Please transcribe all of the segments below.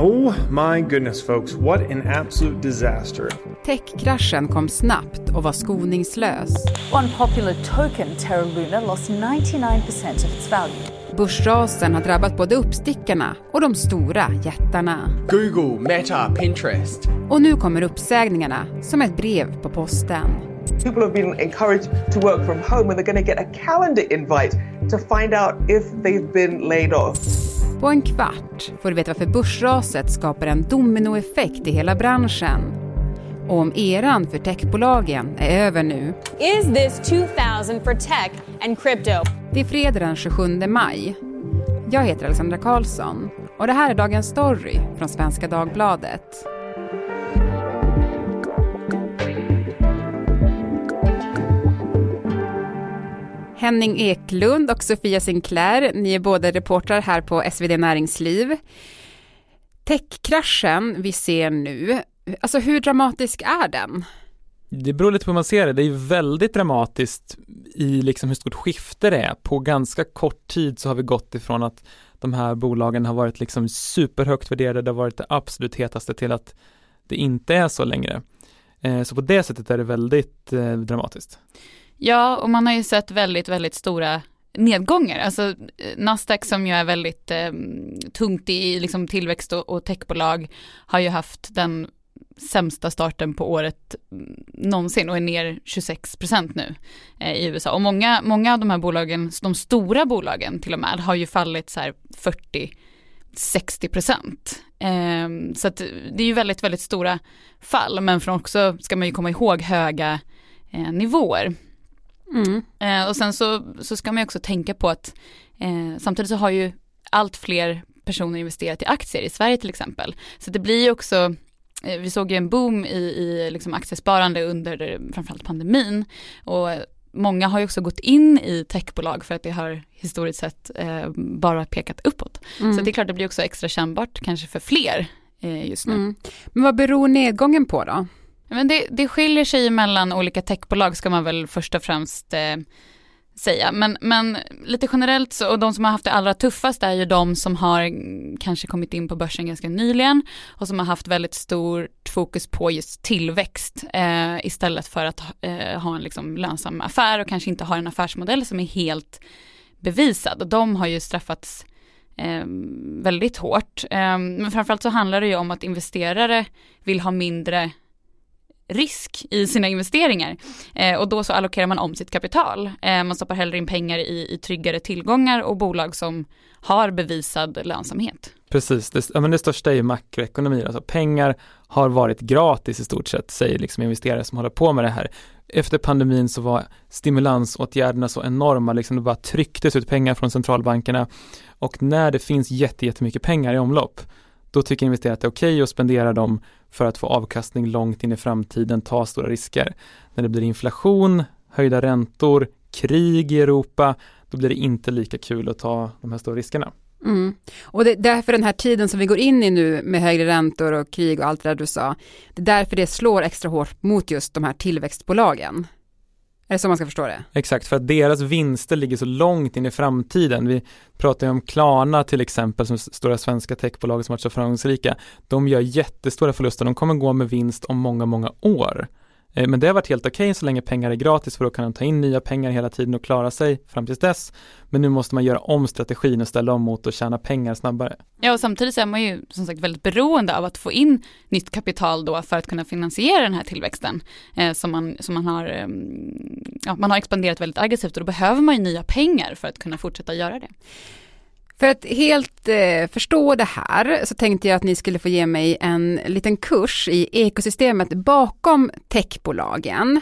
Oh my goodness, folks, what an absolute disaster. Techkraschen kom snabbt och var skoningslös. One popular token, Terra Luna, lost 99% of its value. Börsrasen har drabbat både uppstickarna och de stora jättarna. Google, Meta, Pinterest. Och nu kommer uppsägningarna som ett brev på posten. People have been encouraged to work from home and they're going to get a calendar invite to find out if they've been laid off. På en kvart får du veta varför börsraset skapar en dominoeffekt i hela branschen. Och om eran för techbolagen är över nu. Is this 2000 for tech and crypto? Det är fredag den 27 maj. Jag heter Alexandra Karlsson och det här är dagens story från Svenska Dagbladet. Henning Eklund och Sofia Sinclair, ni är båda reportrar här på SvD Näringsliv. Techkraschen vi ser nu, alltså hur dramatisk är den? Det beror lite på hur man ser det. Det är väldigt dramatiskt i liksom hur stort skifte det är. På ganska kort tid så har vi gått ifrån att de här bolagen har varit liksom superhögt värderade, det har varit det absolut hetaste till att det inte är så längre. Eh, så på det sättet är det väldigt eh, dramatiskt. Ja, och man har ju sett väldigt, väldigt stora nedgångar. Alltså eh, Nasdaq som ju är väldigt eh, tungt i liksom, tillväxt och, och techbolag har ju haft den sämsta starten på året mm, någonsin och är ner 26 procent nu eh, i USA. Och många, många av de här bolagen, de stora bolagen till och med, har ju fallit så här 40 60 procent. Eh, så att det är ju väldigt, väldigt stora fall, men från också ska man ju komma ihåg höga eh, nivåer. Mm. Eh, och sen så, så ska man ju också tänka på att eh, samtidigt så har ju allt fler personer investerat i aktier i Sverige till exempel. Så det blir ju också eh, vi såg ju en boom i, i liksom aktiesparande under framförallt pandemin och många har ju också gått in i techbolag för att det har historiskt sett eh, bara pekat uppåt. Mm. Så det är klart det blir också extra kännbart kanske för fler eh, just nu. Mm. Men vad beror nedgången på då? Men det, det skiljer sig mellan olika techbolag ska man väl först och främst eh, säga. Men, men lite generellt så, och de som har haft det allra tuffast är ju de som har kanske kommit in på börsen ganska nyligen och som har haft väldigt stort fokus på just tillväxt eh, istället för att eh, ha en liksom lönsam affär och kanske inte ha en affärsmodell som är helt bevisad. Och de har ju straffats eh, väldigt hårt. Eh, men framförallt så handlar det ju om att investerare vill ha mindre risk i sina investeringar. Eh, och då så allokerar man om sitt kapital. Eh, man stoppar hellre in pengar i, i tryggare tillgångar och bolag som har bevisad lönsamhet. Precis, det, ja, men det största är ju makroekonomi, alltså pengar har varit gratis i stort sett, säger liksom investerare som håller på med det här. Efter pandemin så var stimulansåtgärderna så enorma, liksom det bara trycktes ut pengar från centralbankerna och när det finns jättemycket pengar i omlopp då tycker investerare att det är okej okay att spendera dem för att få avkastning långt in i framtiden, ta stora risker. När det blir inflation, höjda räntor, krig i Europa, då blir det inte lika kul att ta de här stora riskerna. Mm. Och det är därför den här tiden som vi går in i nu med högre räntor och krig och allt det där du sa, det är därför det slår extra hårt mot just de här tillväxtbolagen. Är det så man ska förstå det? Exakt, för att deras vinster ligger så långt in i framtiden. Vi pratar ju om Klarna till exempel, som stora svenska techbolag som varit så framgångsrika. De gör jättestora förluster, de kommer gå med vinst om många, många år. Eh, men det har varit helt okej okay så länge pengar är gratis för då kan de ta in nya pengar hela tiden och klara sig fram tills dess. Men nu måste man göra om strategin och ställa om mot att tjäna pengar snabbare. Ja och samtidigt så är man ju som sagt väldigt beroende av att få in nytt kapital då för att kunna finansiera den här tillväxten eh, som, man, som man har, eh, ja, man har expanderat väldigt aggressivt och då behöver man ju nya pengar för att kunna fortsätta göra det. För att helt eh, förstå det här så tänkte jag att ni skulle få ge mig en liten kurs i ekosystemet bakom techbolagen.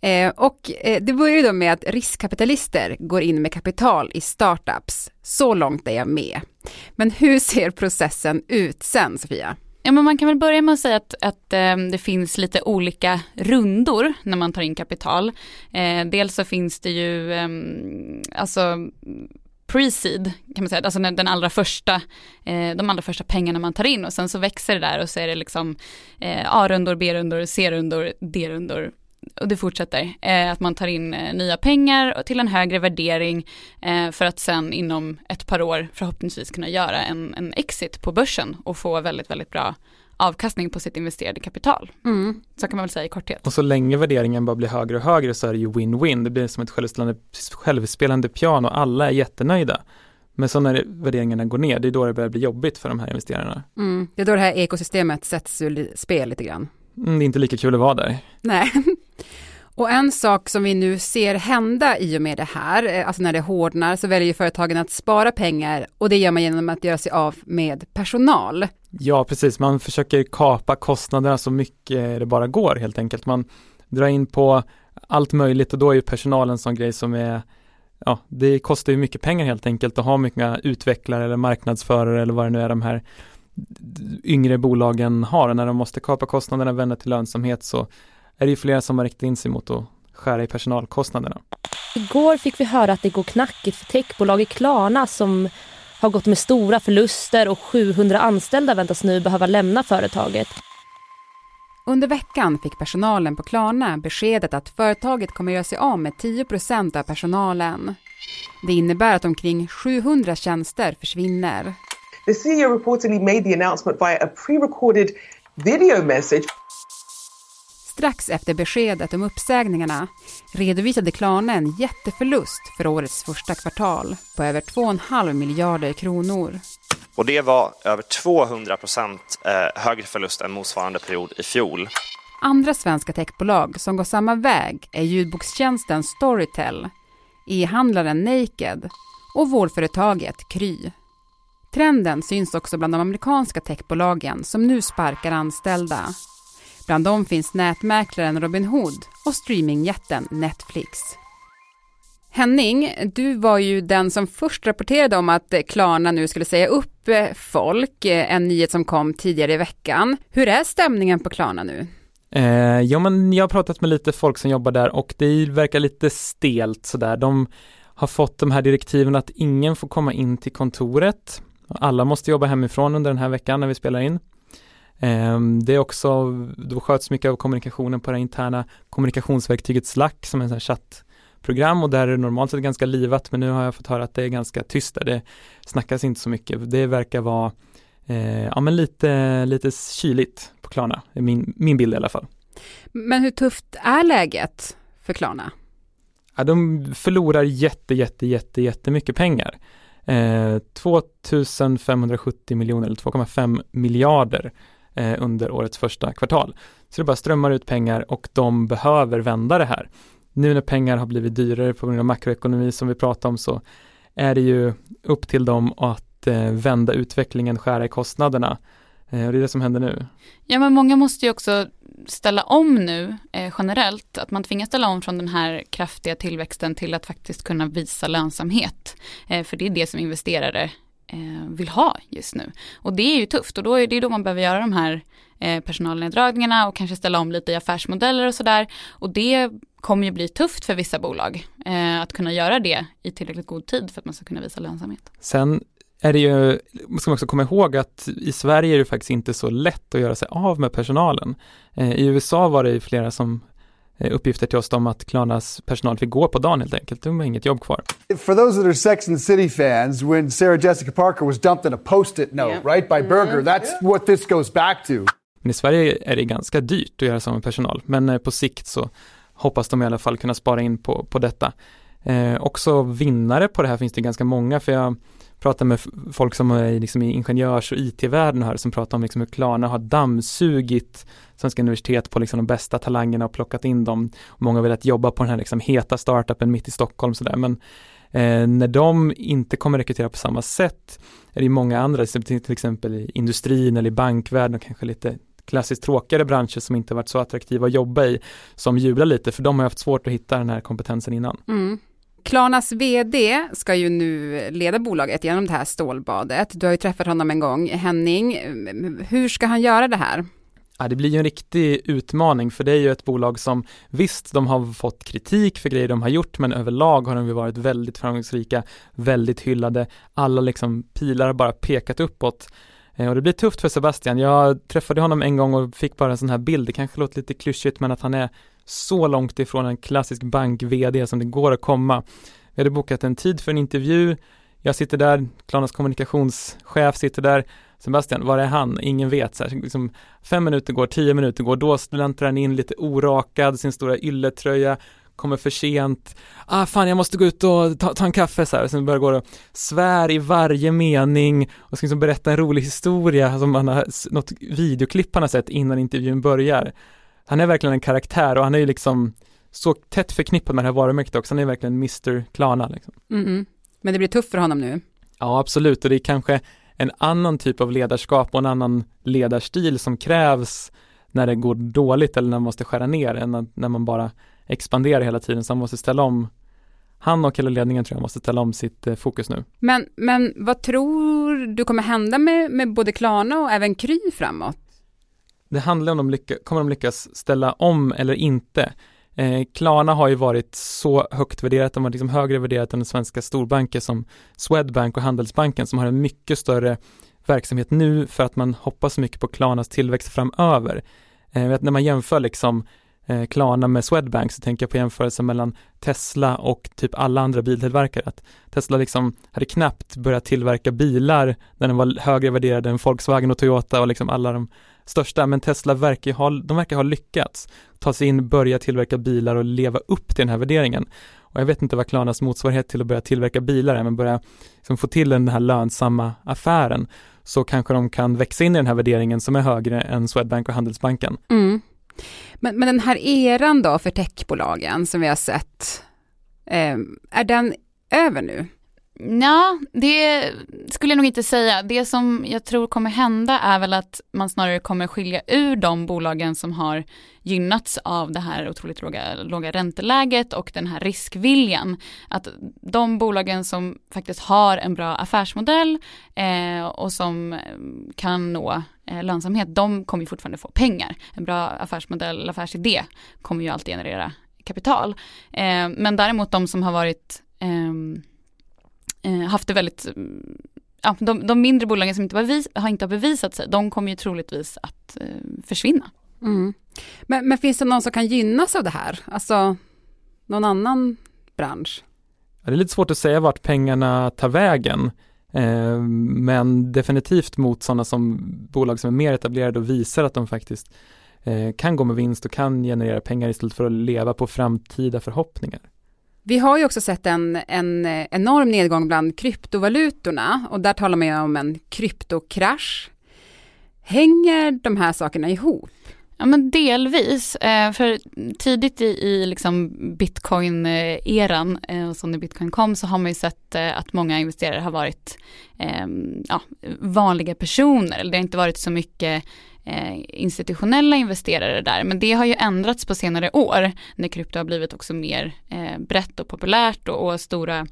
Eh, och eh, det börjar ju då med att riskkapitalister går in med kapital i startups. Så långt är jag med. Men hur ser processen ut sen, Sofia? Ja, men man kan väl börja med att säga att, att eh, det finns lite olika rundor när man tar in kapital. Eh, dels så finns det ju eh, alltså pre-seed kan man säga, alltså den allra första, eh, de allra första pengarna man tar in och sen så växer det där och så är det liksom eh, A-rundor, B-rundor, C-rundor, D-rundor. Och det fortsätter, eh, att man tar in eh, nya pengar till en högre värdering eh, för att sen inom ett par år förhoppningsvis kunna göra en, en exit på börsen och få väldigt, väldigt bra avkastning på sitt investerade kapital. Mm. Så kan man väl säga i korthet. Och så länge värderingen bara blir högre och högre så är det ju win-win. Det blir som ett självspelande, självspelande piano, alla är jättenöjda. Men så när värderingarna går ner, det är då det börjar bli jobbigt för de här investerarna. Mm. Det är då det här ekosystemet sätts ur spel lite grann. Mm, det är inte lika kul att vara där. Nej. Och en sak som vi nu ser hända i och med det här, eh, alltså när det hårdnar, så väljer företagen att spara pengar och det gör man genom att göra sig av med personal. Ja, precis. Man försöker kapa kostnaderna så mycket det bara går helt enkelt. Man drar in på allt möjligt och då är ju personalen en sån grej som är Ja, det kostar ju mycket pengar helt enkelt att ha mycket utvecklare eller marknadsförare eller vad det nu är de här yngre bolagen har. När de måste kapa kostnaderna, och vända till lönsamhet så är det ju flera som har riktat in sig mot att skära i personalkostnaderna. Igår fick vi höra att det går knackigt för techbolaget Klarna som har gått med stora förluster och 700 anställda väntas nu behöva lämna företaget. Under veckan fick personalen på Klarna beskedet att företaget kommer göra sig av med 10% av personalen. Det innebär att omkring 700 tjänster försvinner. The CEO reportedly made the announcement via a pre-recorded video message. Strax efter beskedet om uppsägningarna redovisade Klarna en jätteförlust för årets första kvartal på över 2,5 miljarder kronor. Och det var över 200 procent eh, högre förlust än motsvarande period i fjol. Andra svenska techbolag som går samma väg är ljudbokstjänsten Storytel, e-handlaren Naked och vårdföretaget Kry. Trenden syns också bland de amerikanska techbolagen som nu sparkar anställda. Bland dem finns nätmäklaren Robinhood och streamingjätten Netflix. Henning, du var ju den som först rapporterade om att Klarna nu skulle säga upp eh, folk, eh, en nyhet som kom tidigare i veckan. Hur är stämningen på Klarna nu? Eh, ja, men jag har pratat med lite folk som jobbar där och det verkar lite stelt sådär. De har fått de här direktiven att ingen får komma in till kontoret. Alla måste jobba hemifrån under den här veckan när vi spelar in. Eh, det är också, då sköts mycket av kommunikationen på det interna kommunikationsverktyget Slack som är en sån här chatt program och där är det normalt sett ganska livat men nu har jag fått höra att det är ganska tyst där. Det snackas inte så mycket. Det verkar vara eh, ja, men lite, lite kyligt på Klarna, min, min bild i alla fall. Men hur tufft är läget för Klarna? Ja, de förlorar jätte, jätte, jätte, jättemycket pengar. Eh, 2570 miljoner eller 2,5 miljarder Eh, under årets första kvartal. Så det bara strömmar ut pengar och de behöver vända det här nu när pengar har blivit dyrare på grund av makroekonomi som vi pratade om så är det ju upp till dem att eh, vända utvecklingen, skära i kostnaderna. Eh, och det är det som händer nu. Ja men många måste ju också ställa om nu eh, generellt, att man tvingas ställa om från den här kraftiga tillväxten till att faktiskt kunna visa lönsamhet. Eh, för det är det som investerare Eh, vill ha just nu. Och det är ju tufft och då är det då man behöver göra de här eh, personalneddragningarna och kanske ställa om lite i affärsmodeller och sådär. Och det kommer ju bli tufft för vissa bolag eh, att kunna göra det i tillräckligt god tid för att man ska kunna visa lönsamhet. Sen är det ju, ska man också komma ihåg att i Sverige är det faktiskt inte så lätt att göra sig av med personalen. Eh, I USA var det ju flera som uppgifter till oss om att Klarnas personal fick gå på dagen helt enkelt. De har inget jobb kvar. For those that are Sex and the City fans, when Sarah Jessica Parker was dumped in a post-it note, yeah. right, by Burger, that's yeah. what this goes back to. Men i Sverige är det ganska dyrt att göra av med personal, men på sikt så hoppas de i alla fall kunna spara in på, på detta. Eh, också vinnare på det här finns det ganska många, för jag pratar med folk som är liksom i ingenjörs och IT-världen här som pratar om liksom hur Klarna har dammsugit svenska universitet på liksom de bästa talangerna och plockat in dem. Många har velat jobba på den här liksom heta startupen mitt i Stockholm sådär men eh, när de inte kommer rekrytera på samma sätt är det många andra, till exempel i industrin eller i bankvärlden och kanske lite klassiskt tråkigare branscher som inte varit så attraktiva att jobba i som jublar lite för de har haft svårt att hitta den här kompetensen innan. Mm. Klarnas VD ska ju nu leda bolaget genom det här stålbadet. Du har ju träffat honom en gång, Henning. Hur ska han göra det här? Ja, det blir ju en riktig utmaning för det är ju ett bolag som visst, de har fått kritik för grejer de har gjort men överlag har de ju varit väldigt framgångsrika, väldigt hyllade. Alla liksom pilar har bara pekat uppåt. Eh, och det blir tufft för Sebastian. Jag träffade honom en gång och fick bara en sån här bild, det kanske låter lite klyschigt men att han är så långt ifrån en klassisk bank-VD som det går att komma. Vi hade bokat en tid för en intervju, jag sitter där, Klarnas kommunikationschef sitter där, Sebastian, var är han? Ingen vet. Så här, liksom, fem minuter går, tio minuter går, då släntrar han in lite orakad, sin stora ylletröja, kommer för sent, ah fan jag måste gå ut och ta, ta en kaffe så här, sen börjar gå och svär i varje mening och ska liksom berätta en rolig historia som man har, något videoklipp han har sett innan intervjun börjar. Han är verkligen en karaktär och han är ju liksom så tätt förknippad med det här varumärket också, han är verkligen Mr Klarna liksom. Mm Men det blir tufft för honom nu? Ja absolut och det är kanske en annan typ av ledarskap och en annan ledarstil som krävs när det går dåligt eller när man måste skära ner än när man bara expanderar hela tiden så han måste ställa om han och hela ledningen tror jag måste ställa om sitt eh, fokus nu. Men, men vad tror du kommer hända med, med både Klarna och även Kry framåt? Det handlar om de lyckas, kommer de lyckas ställa om eller inte. Eh, Klarna har ju varit så högt värderat, de har liksom högre värderat än svenska storbanker som Swedbank och Handelsbanken som har en mycket större verksamhet nu för att man hoppas mycket på Klarnas tillväxt framöver. Eh, när man jämför liksom eh, Klarna med Swedbank så tänker jag på jämförelsen mellan Tesla och typ alla andra biltillverkare. Att Tesla liksom hade knappt börjat tillverka bilar när den var högre värderad än Volkswagen och Toyota och liksom alla de största, men Tesla verkar ha, de verkar ha lyckats ta sig in, börja tillverka bilar och leva upp till den här värderingen. Och jag vet inte vad Klarnas motsvarighet till att börja tillverka bilar är, men börja liksom få till den här lönsamma affären, så kanske de kan växa in i den här värderingen som är högre än Swedbank och Handelsbanken. Mm. Men, men den här eran då för techbolagen som vi har sett, eh, är den över nu? Ja, det skulle jag nog inte säga. Det som jag tror kommer hända är väl att man snarare kommer skilja ur de bolagen som har gynnats av det här otroligt låga, låga ränteläget och den här riskviljan. Att de bolagen som faktiskt har en bra affärsmodell eh, och som eh, kan nå eh, lönsamhet, de kommer ju fortfarande få pengar. En bra affärsmodell, affärsidé kommer ju alltid generera kapital. Eh, men däremot de som har varit eh, haft det väldigt Ja, de, de mindre bolagen som inte, bevis, har inte har bevisat sig, de kommer ju troligtvis att eh, försvinna. Mm. Men, men, finns det någon som kan gynnas av det här? Alltså någon annan bransch? det är lite svårt att säga vart pengarna tar vägen. Eh, men definitivt mot sådana som bolag som är mer etablerade och visar att de faktiskt eh, kan gå med vinst och kan generera pengar istället för att leva på framtida förhoppningar. Vi har ju också sett en, en enorm nedgång bland kryptovalutorna och där talar man ju om en kryptokrasch. Hänger de här sakerna ihop? Ja men delvis, eh, för tidigt i, i liksom bitcoin-eran, eh, som när bitcoin kom, så har man ju sett eh, att många investerare har varit ja, vanliga personer, eller det har inte varit så mycket Eh, institutionella investerare där, men det har ju ändrats på senare år när krypto har blivit också mer eh, brett och populärt och, och stora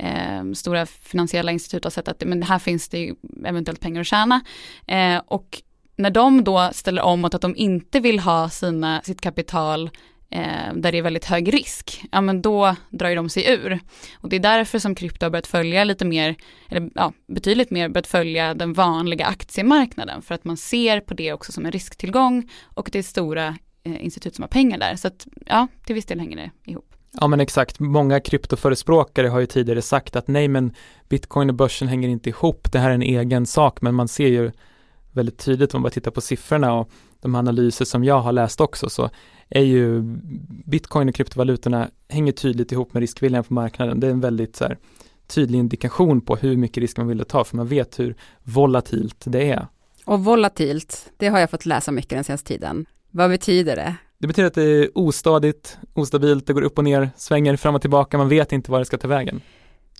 Eh, stora finansiella institut har sett att men här finns det eventuellt pengar att tjäna. Eh, och när de då ställer om mot att de inte vill ha sina, sitt kapital eh, där det är väldigt hög risk, ja men då drar ju de sig ur. Och det är därför som krypto har börjat följa lite mer, eller ja, betydligt mer börjat följa den vanliga aktiemarknaden för att man ser på det också som en risktillgång och det är stora eh, institut som har pengar där. Så att ja, till viss del hänger det ihop. Ja men exakt, många kryptoförespråkare har ju tidigare sagt att nej men bitcoin och börsen hänger inte ihop, det här är en egen sak men man ser ju väldigt tydligt om man bara tittar på siffrorna och de analyser som jag har läst också så är ju bitcoin och kryptovalutorna hänger tydligt ihop med riskviljan på marknaden. Det är en väldigt så här, tydlig indikation på hur mycket risk man vill ta för man vet hur volatilt det är. Och volatilt, det har jag fått läsa mycket den senaste tiden. Vad betyder det? Det betyder att det är ostadigt, ostabilt, det går upp och ner, svänger fram och tillbaka, man vet inte var det ska ta vägen.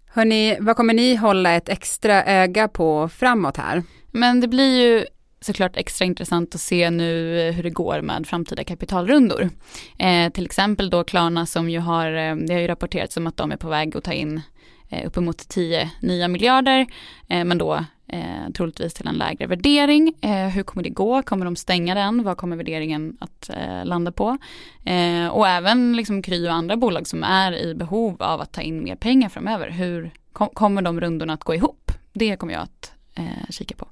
Hörni, vad kommer ni hålla ett extra öga på framåt här? Men det blir ju såklart extra intressant att se nu eh, hur det går med framtida kapitalrundor. Eh, till exempel då Klarna som ju har, eh, det har ju rapporterats om att de är på väg att ta in eh, uppemot 10 nya miljarder, eh, men då eh, troligtvis till en lägre värdering. Eh, hur kommer det gå? Kommer de stänga den? Vad kommer värderingen att eh, landa på? Eh, och även liksom Kry och andra bolag som är i behov av att ta in mer pengar framöver. Hur kom, kommer de rundorna att gå ihop? Det kommer jag att eh, kika på.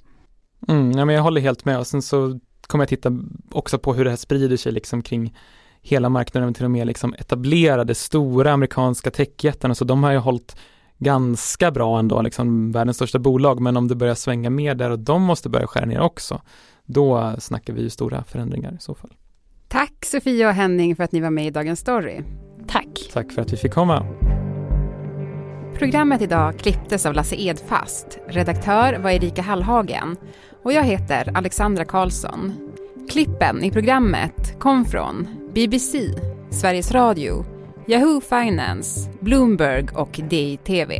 Mm, ja, men jag håller helt med och sen så kommer jag titta också på hur det här sprider sig liksom kring hela marknaden till och med liksom etablerade stora amerikanska techjättarna, så de har ju hållit ganska bra ändå, liksom världens största bolag, men om det börjar svänga mer där och de måste börja skära ner också, då snackar vi ju stora förändringar i så fall. Tack Sofia och Henning för att ni var med i Dagens Story. Tack. Tack för att vi fick komma. Programmet idag klipptes av Lasse Edfast. Redaktör var Erika Hallhagen. Och jag heter Alexandra Karlsson. Klippen i programmet kom från BBC, Sveriges Radio, Yahoo Finance, Bloomberg och DITV.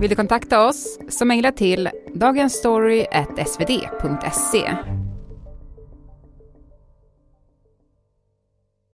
Vill du kontakta oss så mejla till dagensstory.svd.se